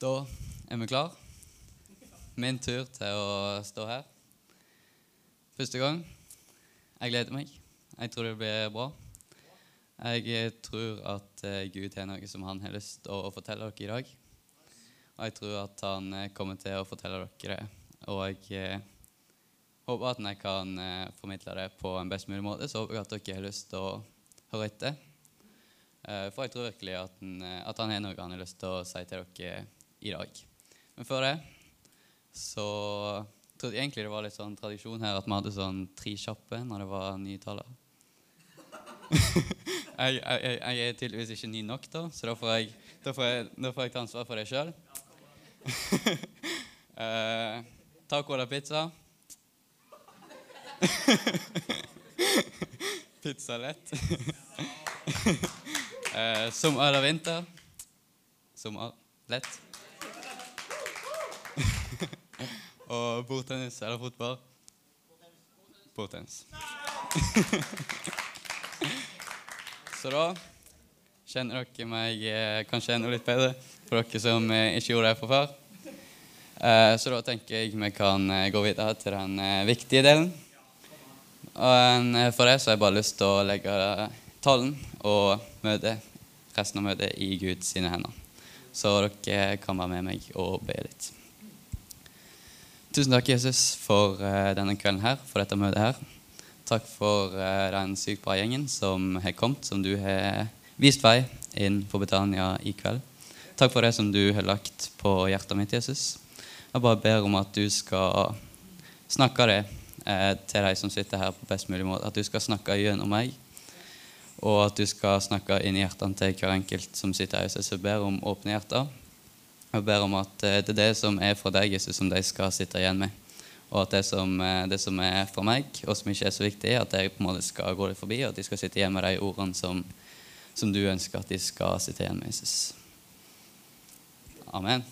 Da er vi klar. Min tur til å stå her. Første gang. Jeg gleder meg. Jeg tror det blir bra. Jeg tror at eh, Gud har noe som han har lyst til å fortelle dere i dag. Og jeg tror at han eh, kommer til å fortelle dere det. Og jeg eh, håper at jeg kan eh, formidle det på en best mulig måte. Så håper jeg at dere har lyst til å høre etter. Eh, For jeg tror virkelig at han, eh, at han har noe han har lyst til å si til dere i dag. Men før det så trodde jeg egentlig det var litt sånn tradisjon her at vi hadde sånn tre kjappe når det var nye taler. jeg, jeg, jeg er tydeligvis ikke ny nok, da, så da får jeg, da får jeg, da får jeg ta ansvar for det sjøl. uh, taco eller pizza? pizza lett. uh, sommer eller vinter? Sommer lett. Og bordtennis eller fotball? Bordtennis. Så da kjenner dere meg eh, kanskje enda litt bedre for dere som eh, ikke gjorde det fra før. Eh, så da tenker jeg vi kan gå videre til den viktige delen. Og for det så har jeg bare lyst til å legge tallen og møte, resten av møtet i Guds sine hender. Så dere kan være med meg og be litt. Tusen takk, Jesus, for eh, denne kvelden her, for dette møtet her. Takk for eh, den sykt bra gjengen som har kommet, som du har vist vei inn på Betania i kveld. Takk for det som du har lagt på hjertet mitt, Jesus. Jeg bare ber om at du skal snakke det eh, til de som sitter her på best mulig måte. At du skal snakke gjennom meg, og at du skal snakke inn i hjertene til hver enkelt som sitter her. Jesus, jeg ber om åpne hjerter. Jeg ber om at eh, det er det som er fra deg, Jesus, som de skal sitte igjen med. Og at det som, eh, det som er fra meg, og som ikke er så viktig, at jeg på en måte skal gå det forbi, og at de skal sitte igjen med de ordene som, som du ønsker at de skal sitte igjen med, Jesus. Amen.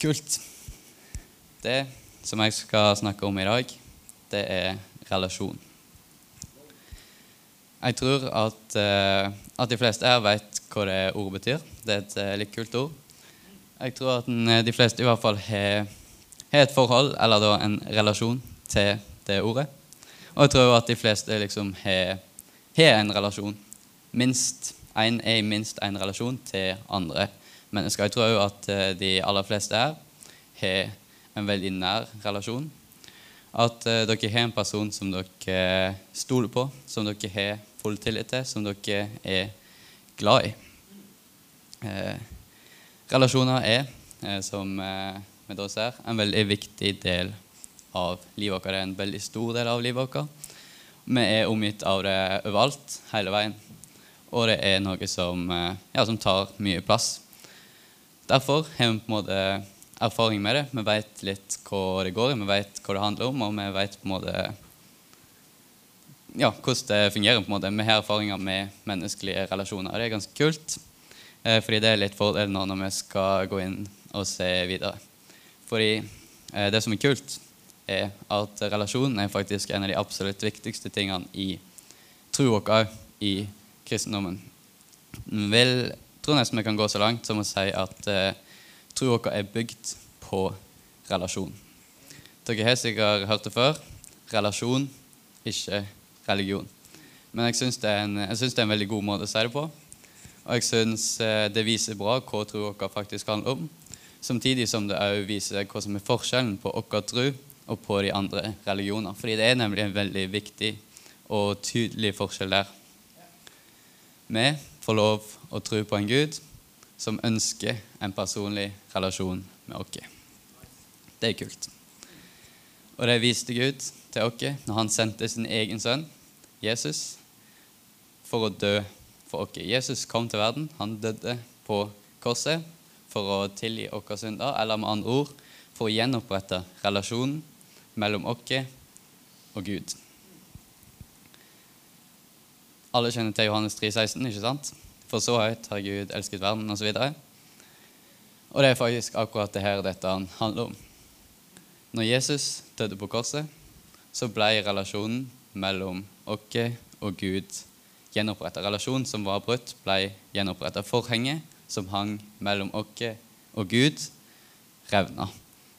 Kult. Det som jeg skal snakke om i dag, det er relasjon. Jeg tror at, eh, at de fleste her vet hva det ordet betyr. Det er et eh, litt kult ord. Jeg tror at eh, de fleste i hvert fall har, et forhold, eller da en relasjon, til det ordet. Og jeg tror at de fleste liksom har, har en relasjon. Minst en er i minst en relasjon til andre mennesker. Jeg tror at eh, de aller fleste her har en veldig nær relasjon. At dere har en person som dere stoler på, som dere har full tillit til, som dere er glad i. Eh, relasjoner er, eh, som eh, vi da ser, en veldig viktig del av livet vårt. Det er en veldig stor del av livet vårt. Vi er omgitt av det overalt, hele veien. Og det er noe som, eh, ja, som tar mye plass. Derfor har vi på en måte erfaring med det. Vi vet litt hva det går i, vi vet hva det handler om, og vi vet på en måte ja, hvordan det fungerer. på en måte. Vi har erfaringer med menneskelige relasjoner. og Det er ganske kult, eh, fordi det er litt fordel nå når vi skal gå inn og se videre. Fordi eh, det som er kult, er at relasjonen er faktisk en av de absolutt viktigste tingene i troa vår i kristendommen. Jeg vil tror nesten vi kan gå så langt som å si at eh, troa vår er bygd på relasjon. Dere har sikkert hørt det før. Relasjon, ikke religion. Men jeg syns det, jeg det er en veldig god måte å si det på. Og jeg syns eh, det viser bra hva troa vår faktisk handler om. Samtidig som det òg viser hva som er forskjellen på vår tro og på de andre religioner. Fordi det er nemlig en veldig viktig og tydelig forskjell der. Vi får lov å tro på en Gud som ønsker en personlig relasjon med oss. Det er kult. Og det viste Gud til oss når han sendte sin egen sønn, Jesus, for å dø for oss. Jesus kom til verden. Han døde på korset for å tilgi våre synder, eller med andre ord for å gjenopprette relasjonen mellom oss og Gud. Alle kjenner til Johannes 3,16, ikke sant? For så høyt har Gud elsket verden, osv. Og det er faktisk akkurat det her dette handler om. Når Jesus døde på korset, så ble relasjonen mellom oss og Gud gjenoppretta. Relasjonen som var brutt, ble gjenoppretta. Forhenget som hang mellom oss og Gud, revna.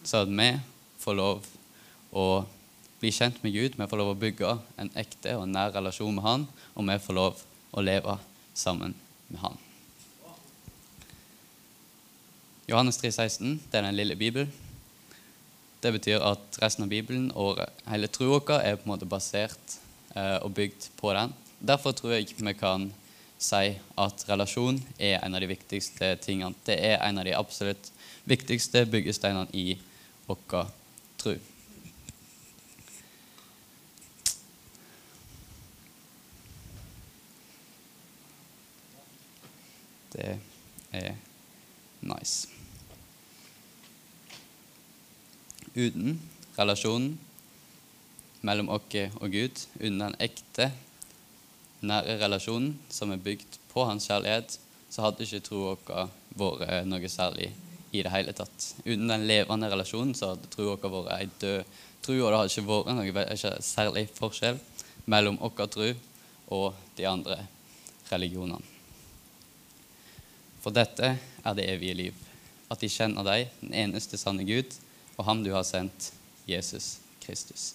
Så at vi får lov å bli kjent med Gud, vi får lov å bygge en ekte og nær relasjon med Han, og vi får lov å leve sammen med Han. Johannes 3, 16, det er den lille Bibelen. Det betyr at resten av Bibelen og hele troa vår er på en måte basert eh, og bygd på den. Derfor tror jeg vi kan si at relasjon er en av de viktigste tingene. Det er en av de absolutt viktigste byggesteinene i vår tro. Det er nice. uten relasjonen mellom oss og Gud, uten den ekte, nære relasjonen som er bygd på Hans kjærlighet, så hadde ikke troa vår vært noe særlig i det hele tatt. Uten den levende relasjonen så hadde troa vår vært ei død tro, og det hadde ikke vært noe særlig forskjell mellom vår tro og de andre religionene. For dette er det evige liv, at de kjenner deg, den eneste sanne Gud, og ham du har sendt, Jesus Kristus.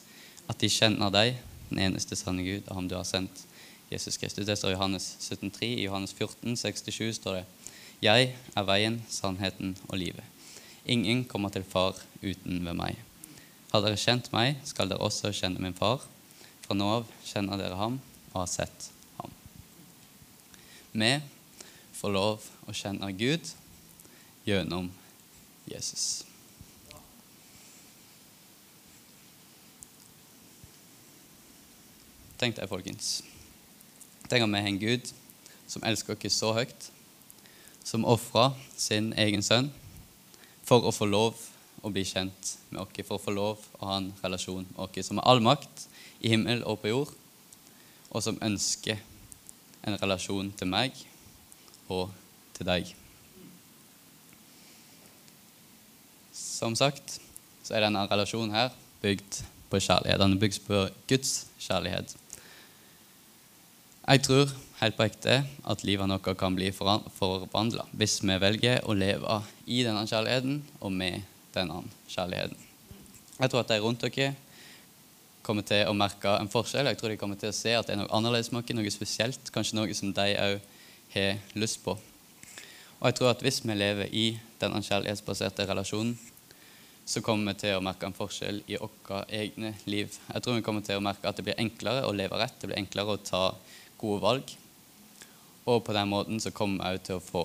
At de kjenner deg, den eneste sanne Gud, og ham du har sendt, Jesus Kristus. Det står i Johannes 17,3. I Johannes 14, 67 står det Jeg er veien, sannheten og livet. Ingen kommer til Far uten ved meg. Har dere kjent meg, skal dere også kjenne min far. Fra nå av kjenner dere ham og har sett ham. Vi får lov å kjenne Gud gjennom Jesus. Tenk deg, folkens. Tenk at vi har en Gud som elsker oss så høyt, som ofra sin egen sønn for å få lov å bli kjent med oss, for å få lov å ha en relasjon med oss, som har all makt i himmel og på jord, og som ønsker en relasjon til meg og til deg. Som sagt så er denne relasjonen her bygd på kjærlighet. Den er bygd på Guds kjærlighet. Jeg tror helt på ekte at livet vårt kan bli forvandla hvis vi velger å leve i denne kjærligheten og med denne kjærligheten. Jeg tror at de rundt dere kommer til å merke en forskjell. Jeg tror de kommer til å se at det er noe annerledes med noe spesielt, kanskje noe som de òg har lyst på. Og jeg tror at hvis vi lever i denne kjærlighetsbaserte relasjonen, så kommer vi til å merke en forskjell i våre egne liv. Jeg tror vi kommer til å merke at det blir enklere å leve rett, det blir enklere å ta gode valg. Og på den måten så kommer jeg til å få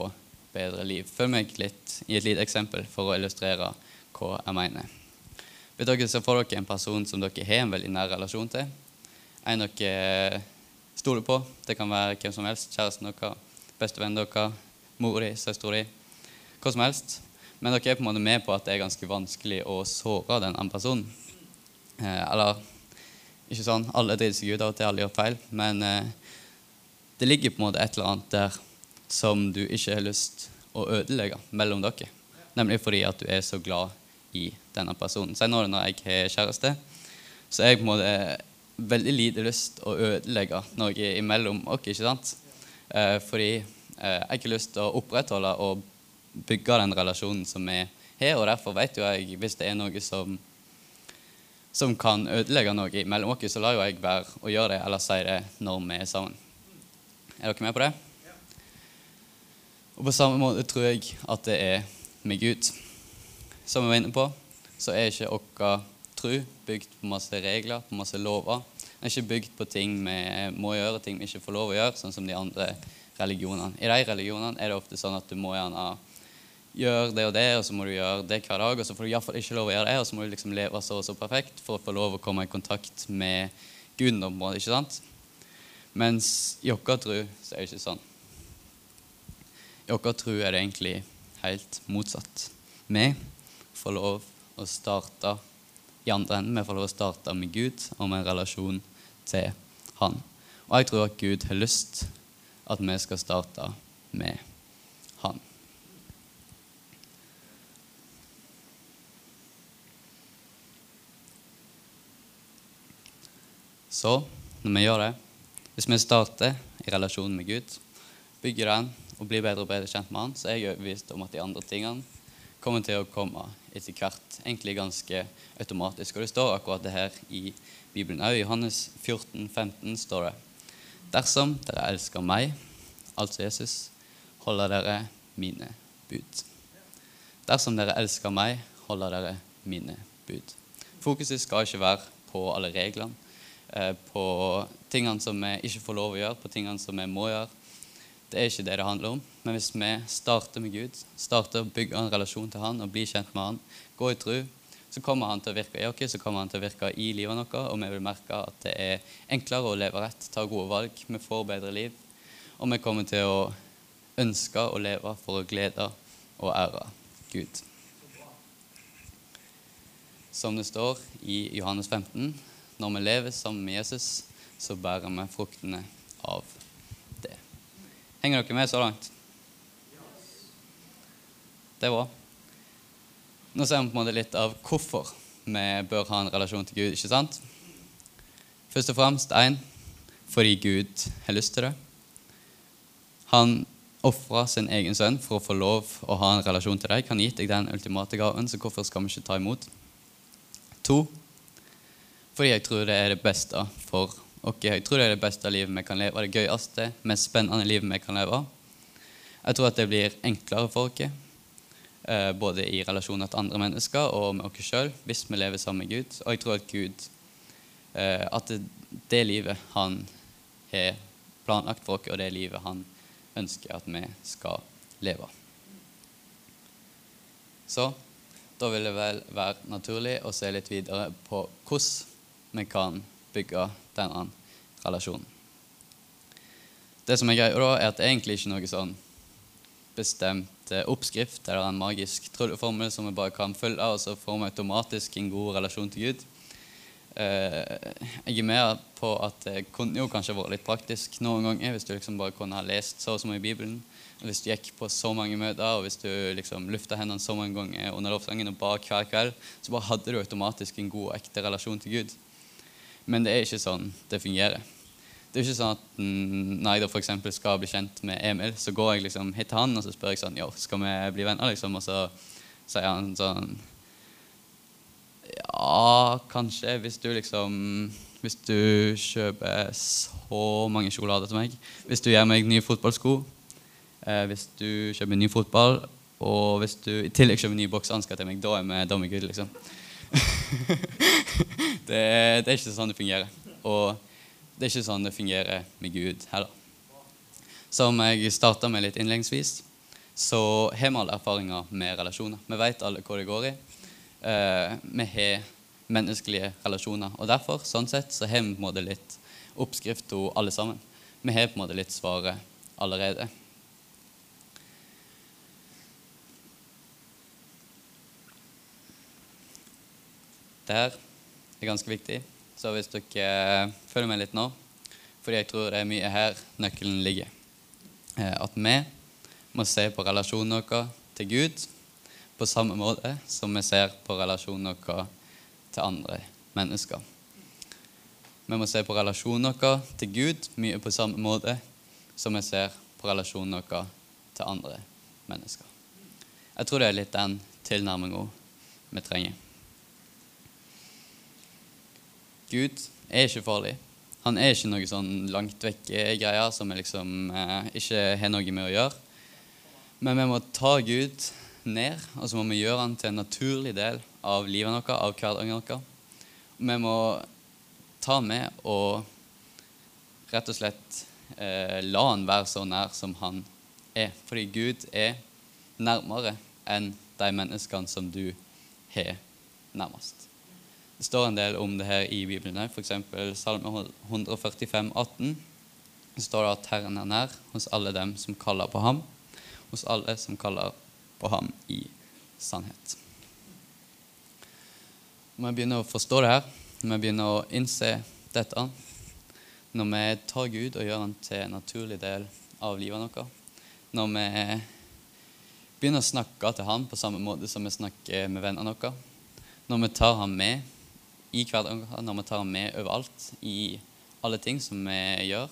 bedre liv. Følg meg litt i et lite eksempel for å illustrere hva jeg mener. Vet dere, så får dere en person som dere har en veldig nær relasjon til. En dere stoler på. Det kan være hvem som helst. Kjæresten deres, bestevennen deres, mora di, søstera di. Hva som helst. Men dere er på en måte med på at det er ganske vanskelig å såre den andre personen. Eh, eller ikke sånn. Alle driter seg ut av og til, alle gjør feil. Men eh, det ligger på en måte et eller annet der som du ikke har lyst å ødelegge mellom dere. Nemlig fordi at du er så glad i denne personen. Si nå når jeg har kjæreste, så jeg på en måte veldig lite lyst å ødelegge noe imellom oss. ikke sant? Eh, fordi eh, jeg har lyst til å opprettholde og bygge den relasjonen som vi har. Og derfor vet jo jeg, hvis det er noe som, som kan ødelegge noe mellom oss, så lar jo jeg være å gjøre det eller si det når vi er sammen. Er dere med på det? Og på samme måte tror jeg at det er med Gud. Som vi var inne på, så er ikke vår tro bygd på masse regler, på masse lover. Den er ikke bygd på ting vi må gjøre, ting vi ikke får lov å gjøre, sånn som de andre religionene. I de religionene er det ofte sånn at du må gjerne gjøre det og det, og så må du gjøre det hver dag, og så får du iallfall ikke lov å gjøre det, og så må du liksom leve så og så perfekt for å få lov å komme i kontakt med Gud. ikke sant? Mens i vår tro så er det ikke sånn. I vår tro er det egentlig helt motsatt. Vi får lov å starte i andre enden. Vi får lov å starte med Gud og med en relasjon til Han. Og jeg tror at Gud har lyst at vi skal starte med Han. Så når vi gjør det hvis vi starter i relasjonen med Gud, bygger den og blir bedre og bedre kjent med han, så er jeg overbevist om at de andre tingene kommer til å komme etter hvert, egentlig ganske automatisk. Og det står akkurat det her i Bibelen òg. I Johannes 14, 15 står det Dersom dere elsker meg, altså Jesus, holder dere mine bud. Dersom dere elsker meg, holder dere mine bud. Fokuset skal ikke være på alle reglene, på tingene som vi ikke får lov å gjøre, på tingene som vi må gjøre. Det er ikke det det handler om. Men hvis vi starter med Gud, starter å bygge en relasjon til Han og bli kjent med Han, gå i tro, så kommer Han til å virke i oss, så kommer Han til å virke i livet vårt, og vi vil merke at det er enklere å leve rett, ta gode valg, vi får bedre liv, og vi kommer til å ønske å leve for å glede og ære Gud. Som det står i Johannes 15, når vi lever sammen med Jesus, så bærer vi fruktene av det. Henger dere med så langt? Det er bra. Nå ser vi på en måte litt av hvorfor vi bør ha en relasjon til Gud. ikke sant? Først og fremst én fordi Gud har lyst til det. Han ofra sin egen sønn for å få lov å ha en relasjon til deg. Han gitt deg den ultimate gaven, så hvorfor skal vi ikke ta imot? To fordi jeg tror det er det beste for oss. Jeg tror det er det beste livet vi kan leve, det gøyeste, mest spennende livet vi kan leve. Jeg tror at det blir enklere for oss Eh, både i relasjoner til andre mennesker og med oss sjøl, hvis vi lever sammen med Gud. Og jeg tror at Gud eh, At det, det livet han har planlagt for oss, og det livet han ønsker at vi skal leve. Så da vil det vel være naturlig å se litt videre på hvordan vi kan bygge denne relasjonen. Det som er greia da, er at det egentlig ikke er noe sånn bestemt eh, oppskrift eller en magisk trylleformel som vi bare kan følge, og så får vi automatisk en god relasjon til Gud. Eh, jeg er med på at det kunne jo kanskje vært litt praktisk noen ganger hvis du liksom bare kunne ha lest så og så mye i Bibelen. Hvis du gikk på så mange møter, og hvis du liksom lufta hendene så mange ganger under lovsangen og ba hver kveld, så bare hadde du automatisk en god og ekte relasjon til Gud. Men det er ikke sånn det fungerer. Det er ikke sånn at når jeg da f.eks. skal bli kjent med Emil, så går jeg liksom hit til han og så spør jeg sånn, jo, skal vi bli venner, liksom? Og så sier han sånn Ja, kanskje, hvis du liksom Hvis du kjøper så mange sjokolader til meg, hvis du gir meg nye fotballsko, eh, hvis du kjøper ny fotball, og hvis du i tillegg kjøper nye boksehansker til meg, da er vi, da er good, liksom. det, det er ikke sånn det fungerer. Og det er ikke sånn det fungerer med Gud heller. Som jeg starta med litt innledningsvis, så har vi alle erfaringer med relasjoner. Vi vet alle hva det går i. Uh, vi har menneskelige relasjoner. Og derfor sånn sett, så har vi på en måte litt oppskrift til alle sammen. Vi har på en måte litt svaret allerede. Det er ganske viktig. Så hvis dere følger med litt nå Fordi jeg tror det er mye her nøkkelen ligger. Eh, at vi må se på relasjonen vår til Gud på samme måte som vi ser på relasjonen vår til andre mennesker. Vi må se på relasjonen vår til Gud mye på samme måte som vi ser på relasjonen vår til andre mennesker. Jeg tror det er litt den tilnærminga vi trenger. Gud er ikke farlig. Han er ikke noe sånn langt vekk-greier som vi liksom eh, ikke har noe med å gjøre. Men vi må ta Gud ned, og så må vi gjøre han til en naturlig del av livet vårt, av hverdagen vår. Vi må ta med og rett og slett eh, la han være så nær som han er. Fordi Gud er nærmere enn de menneskene som du har nærmest. Det står en del om det her i Bibelen. F.eks. Salme 145, 18. Det står det at Herren er nær hos alle dem som kaller på ham, hos alle som kaller på ham i sannhet. Når vi begynner å forstå det her, når vi begynner å innse dette, når vi tar Gud og gjør han til en naturlig del av livet vårt, når vi begynner å snakke til ham på samme måte som vi snakker med vennene våre, når vi tar ham med i hverdagen, når vi tar med overalt, i alle ting som vi gjør,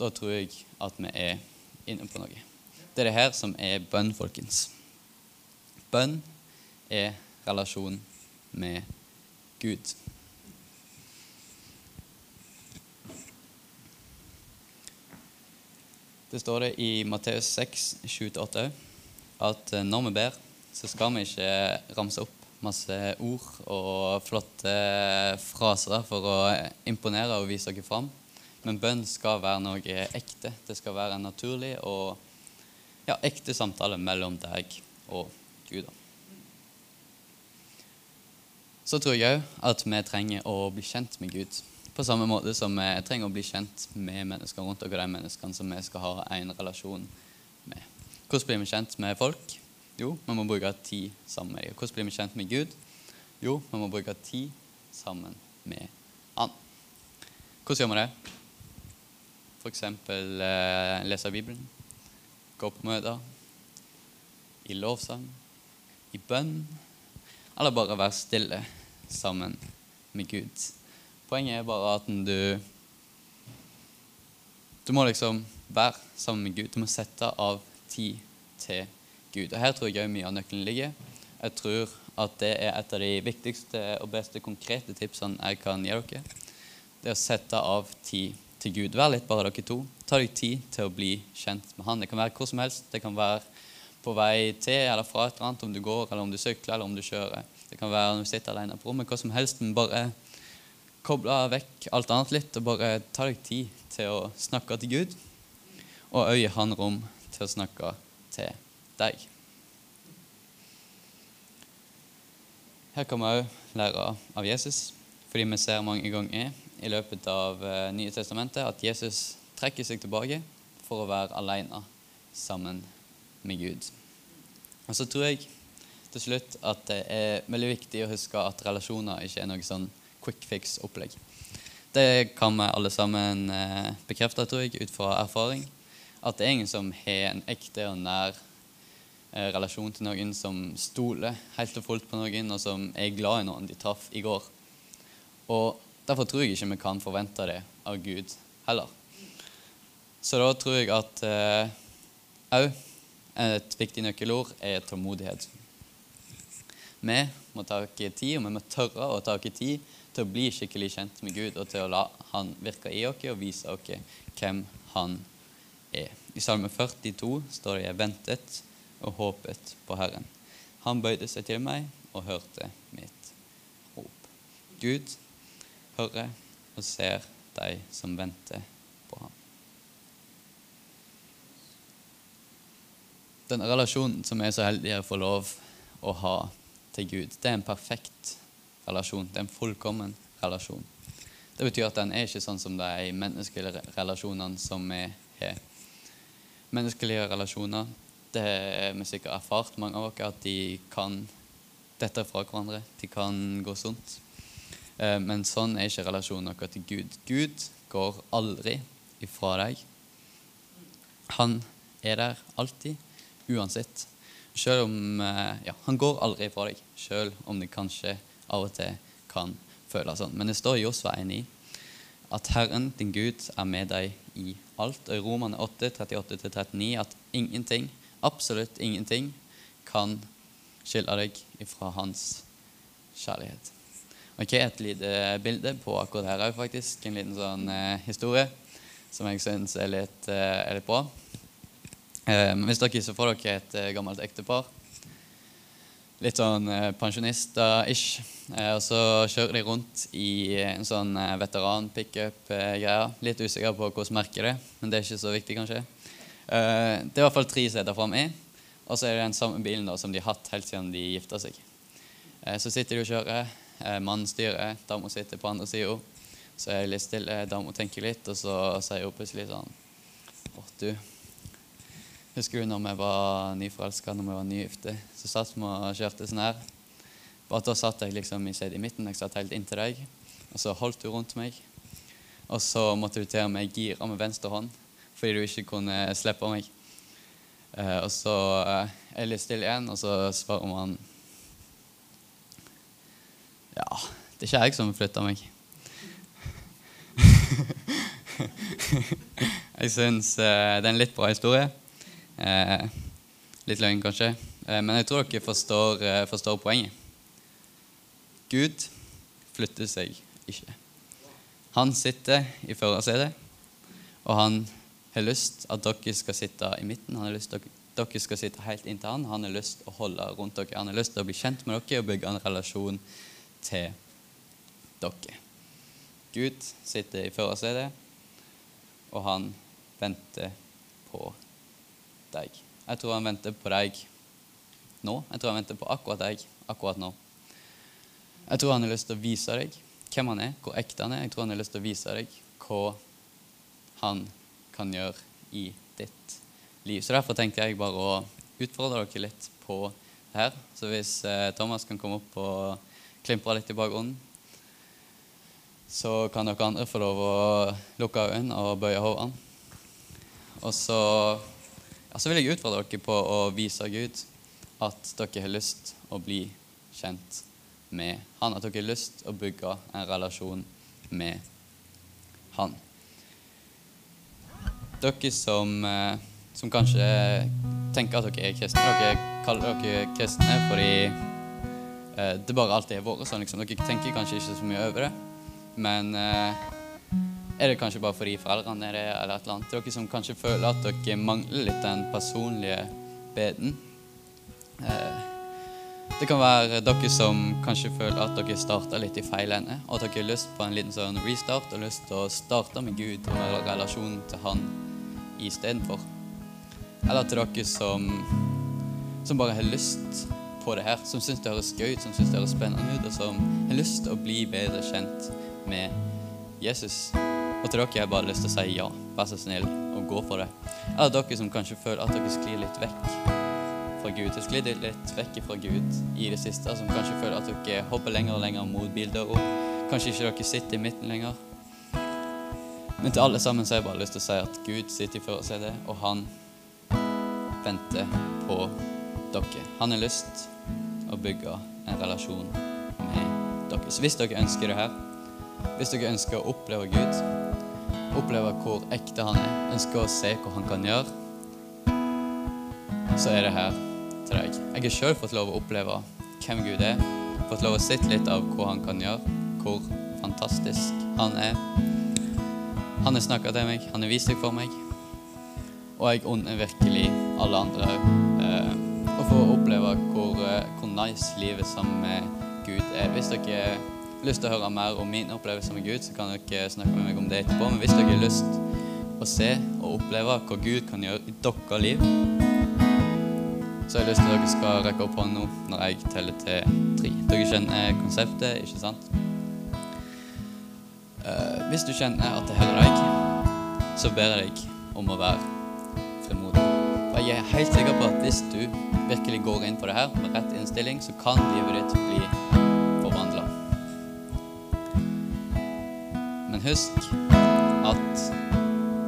da tror jeg at vi er inne på noe. Det er det her som er bønn, folkens. Bønn er relasjon med Gud. Det står det i Matteus 6, 7-8 at når vi ber, så skal vi ikke ramse opp masse ord og flotte fraser for å imponere og vise dere fram. Men bønn skal være noe ekte. Det skal være en naturlig og ja, ekte samtale mellom deg og Gud. Så tror jeg òg at vi trenger å bli kjent med Gud. På samme måte som vi trenger å bli kjent med mennesker rundt oss, de menneskene som vi skal ha en relasjon med. Hvordan blir vi kjent med folk? Jo, vi må bruke tid sammen med dem. Hvordan blir vi kjent med Gud? Jo, vi må bruke tid sammen med Han. Hvordan gjør vi det? F.eks. Eh, lese Bibelen, gå på møter, i lovsang, i bønn, eller bare være stille sammen med Gud. Poenget er bare at du Du må liksom være sammen med Gud. Du må sette av tid til Gud. Og Her tror jeg mye av nøkkelen ligger. Jeg tror at det er et av de viktigste og beste konkrete tipsene jeg kan gi dere. Det er å sette av tid til Gud. Vær litt bare dere to. Ta deg tid til å bli kjent med Han. Det kan være hvor som helst. Det kan være på vei til eller fra et eller annet, om du går, eller om du sykler, eller om du kjører. Det kan være når du sitter alene på rommet, hva som helst. Men bare koble vekk alt annet litt og bare ta deg tid til å snakke til Gud, og øye Han rom til å snakke til deg. Her kan vi òg lære av Jesus, fordi vi ser mange ganger i løpet av eh, Nye testamentet at Jesus trekker seg tilbake for å være alene sammen med Gud. Og så tror jeg til slutt at det er veldig viktig å huske at relasjoner ikke er noe sånn quick fix-opplegg. Det kan vi alle sammen eh, bekrefte, tror jeg, ut fra erfaring. At det er ingen som har en ekte og nær eh, relasjon til noen som stoler helt og fullt på noen, og som er glad i noen de traff i går. Og Derfor tror jeg ikke vi kan forvente det av Gud heller. Så da tror jeg at òg eh, et viktig nøkkelord er tålmodighet. Vi må ta tid, og vi må tørre å ta tid til å bli skikkelig kjent med Gud og til å la Han virke i oss og vise oss hvem Han er. I Salme 42 står det ventet og håpet på Herren'. Han bøyde seg til meg og hørte mitt rop. Gud hører og ser de som venter på ham. Den relasjonen som vi er så heldige å få lov å ha til Gud, det er en perfekt relasjon. Det er en fullkommen relasjon. Det betyr at den er ikke sånn som de menneskelige relasjonene som vi har. Menneskelige relasjoner det har vi sikkert erfart, mange av oss, at de kan dette fra hverandre. De kan gå sunt. Eh, men sånn er ikke relasjonen vår til Gud. Gud går aldri ifra deg. Han er der alltid, uansett. Selv om, eh, ja, han går aldri ifra deg, selv om det kanskje av og til kan føles sånn. Men det står i Josva 1,9 at Herren, din Gud, er med deg i alt. Og i Romane 8, 38-39 at ingenting, absolutt ingenting, kan skille deg ifra hans kjærlighet. Ok, Et lite bilde på akkurat her òg, faktisk. En liten sånn eh, historie som jeg syns er, eh, er, litt bra. Eh, hvis dere så får dere et eh, gammelt ektepar litt sånn eh, pensjonister-ish. Eh, og så kjører de rundt i en sånn veteran-pickup-greie. Litt usikker på hvordan merket det men det er ikke så viktig, kanskje. Det er i hvert fall tre seter i, og så er det den samme bilen da, som de har hatt helt siden de gifta seg. Så sitter de og kjører. Mannen styrer, dama sitter på andre sida. Så er jeg litt stille, dama tenker litt, og så sier hun plutselig sånn Å, du, Husker du når vi var nyforelska, når vi var nygifte? Så satt vi og kjørte sånn her. Bare da satt jeg liksom i, i midten, jeg satt helt inntil deg. Og så holdt du rundt meg. Og så måtte du til og med gire med venstre hånd fordi du ikke kunne slippe meg. Eh, og så eh, er jeg litt stille igjen, og så svarer man Ja, det er ikke jeg som flytta meg. jeg syns eh, det er en litt bra historie. Eh, litt løgn, kanskje. Eh, men jeg tror dere forstår, eh, forstår poenget. Gud flytter seg ikke. Han sitter i førersetet, og han har lyst at dere skal sitte i midten. Han har lyst at dere skal sitte helt inntil han. Han har lyst å holde rundt dere. Han har lyst til å bli kjent med dere og bygge en relasjon til dere. Gud sitter i førersetet, og han venter på deg. Jeg tror han venter på deg nå. Jeg tror han venter på akkurat deg akkurat nå. Jeg tror han har lyst til å vise deg hvem han er, hvor ekte han er. Jeg tror han har lyst til å vise deg hva han kan gjøre i ditt liv. Så Derfor tenkte jeg bare å utfordre dere litt på det her. Så hvis eh, Thomas kan komme opp og klimpre litt i bakgrunnen, så kan dere andre få lov å lukke øynene og bøye hodene. Og så, ja, så vil jeg utfordre dere på å vise Gud at dere har lyst å bli kjent med Han. At dere har lyst å bygge en relasjon med Han. Dere som, eh, som kanskje tenker at dere er kristne, dere kaller dere kristne fordi eh, det bare alltid har vært sånn. Liksom. Dere tenker kanskje ikke så mye over det, men eh, er det kanskje bare fordi foreldrene er det, eller et eller annet? Dere som kanskje føler at dere mangler litt den personlige beden. Det kan være dere som kanskje føler at dere starta litt i feil ende, og at dere har lyst på en liten sånn restart og lyst til å starte med Gud og med relasjonen til Han istedenfor. Eller til dere som, som bare har lyst på det her, som syns det høres gøy ut, som syns det høres spennende ut, og som har lyst til å bli bedre kjent med Jesus. Og til dere har jeg bare lyst til å si ja, vær så snill, og gå for det. Eller dere som kanskje føler at dere sklir litt vekk fra Gud, har sklidd litt vekk fra Gud i det siste, som kanskje føler at dere hopper lenger og lenger mot bildøra. Kanskje ikke dere sitter i midten lenger. Men til alle sammen så har jeg bare lyst til å si at Gud sitter i førersetet, og han venter på dere. Han har lyst å bygge en relasjon med dere. Så hvis dere ønsker det her, hvis dere ønsker å oppleve Gud, oppleve hvor ekte han er, ønsker å se hva han kan gjøre, så er det her til deg. Jeg har sjøl fått lov å oppleve hvem Gud er, fått lov å se litt av hva han kan gjøre, hvor fantastisk han er. Han har snakka til meg, han har vist seg for meg. Og jeg unner virkelig alle andre eh, å få oppleve hvor, eh, hvor, nice livet sammen med Gud er. Hvis dere har lyst til å høre mer om min opplevelse med Gud, så kan dere snakke med meg om det etterpå. Men hvis dere har lyst å se og oppleve hva Gud kan gjøre i deres liv, så har jeg lyst til at dere skal rekke opp hånda nå når jeg teller til tre. Dere kjenner konseptet, ikke sant? Uh, hvis du kjenner at det heller deg, så ber jeg deg om å være fremodig. For jeg er helt sikker på at hvis du virkelig går inn på det her med rett innstilling, så kan livet ditt bli forvandla. Men husk at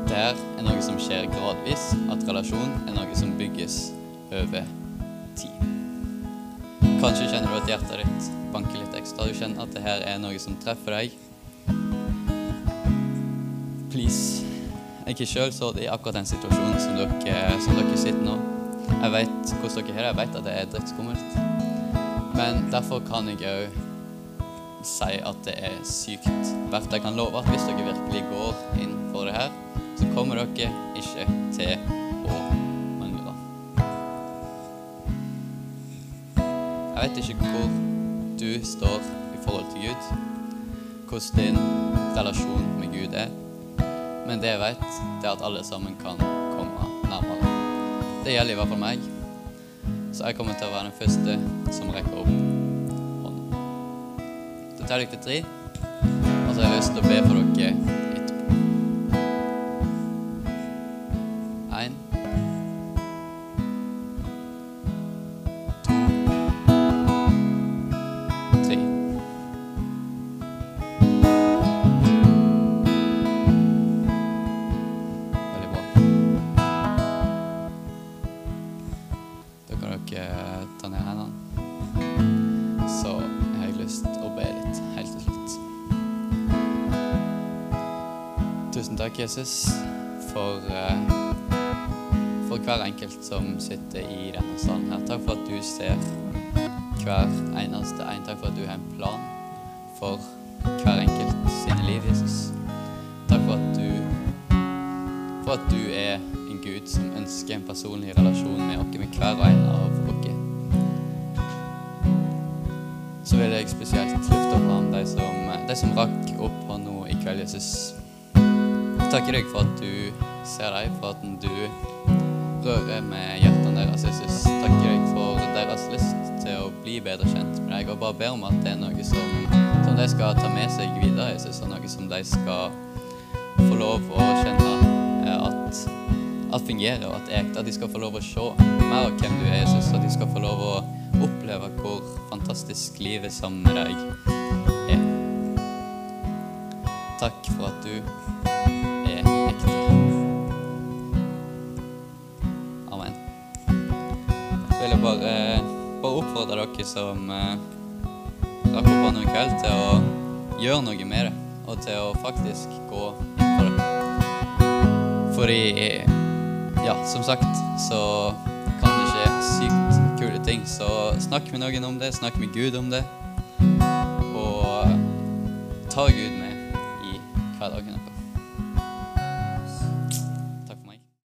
det her er noe som skjer gradvis, at relasjon er noe som bygges over tid. Kanskje kjenner du at hjertet ditt banker litt ekstra. Du kjenner at det her er noe som treffer deg please. Jeg har sjøl stått i akkurat den situasjonen som dere, som dere sitter nå. Jeg vet hvordan dere det, jeg vet at det er drittskummelt. Men derfor kan jeg òg si at det er sykt verdt. Jeg kan love at hvis dere virkelig går inn for det her, så kommer dere ikke til å mangle. Jeg vet ikke hvor du står i forhold til Gud, hvordan din relasjon med Gud er. Men det jeg vet, det er at alle sammen kan komme nærmere. Det gjelder i hvert fall meg. Så jeg kommer til å være den første som rekker opp hånden. Da tar jeg til tre, og så har jeg lyst til å be for dere takk, Jesus, for, eh, for hver enkelt som sitter i denne salen her. Takk for at du ser hver eneste en. Takk for at du har en plan for hver enkelt sine liv, Jesus. Takk for at du for at du er en Gud som ønsker en personlig relasjon med oss, med hver og en av oss. Så vil jeg spesielt løfte ham, de som, som rakk opp hånda i kveld, Jesus. Takker deg for at du ser dem, for at du rører med hjertene deres, Jesus. Takker deg for deres lyst til å bli bedre kjent med deg, og bare ber om at det er noe som, som de skal ta med seg videre, Jesus, og noe som de skal få lov å kjenne eh, at, at fungerer, og at er ekte. At de skal få lov å se mer av hvem du er, Jesus, at de skal få lov å oppleve hvor fantastisk livet sammen med deg er. Takk for at du oppfordre dere som eh, rakk på i kveld, til å gjøre noe det, og til å faktisk gå for det. Fordi, ja, som sagt, så kan det skje sykt kule ting. Så snakk med noen om det, snakk med Gud om det. Og ta Gud med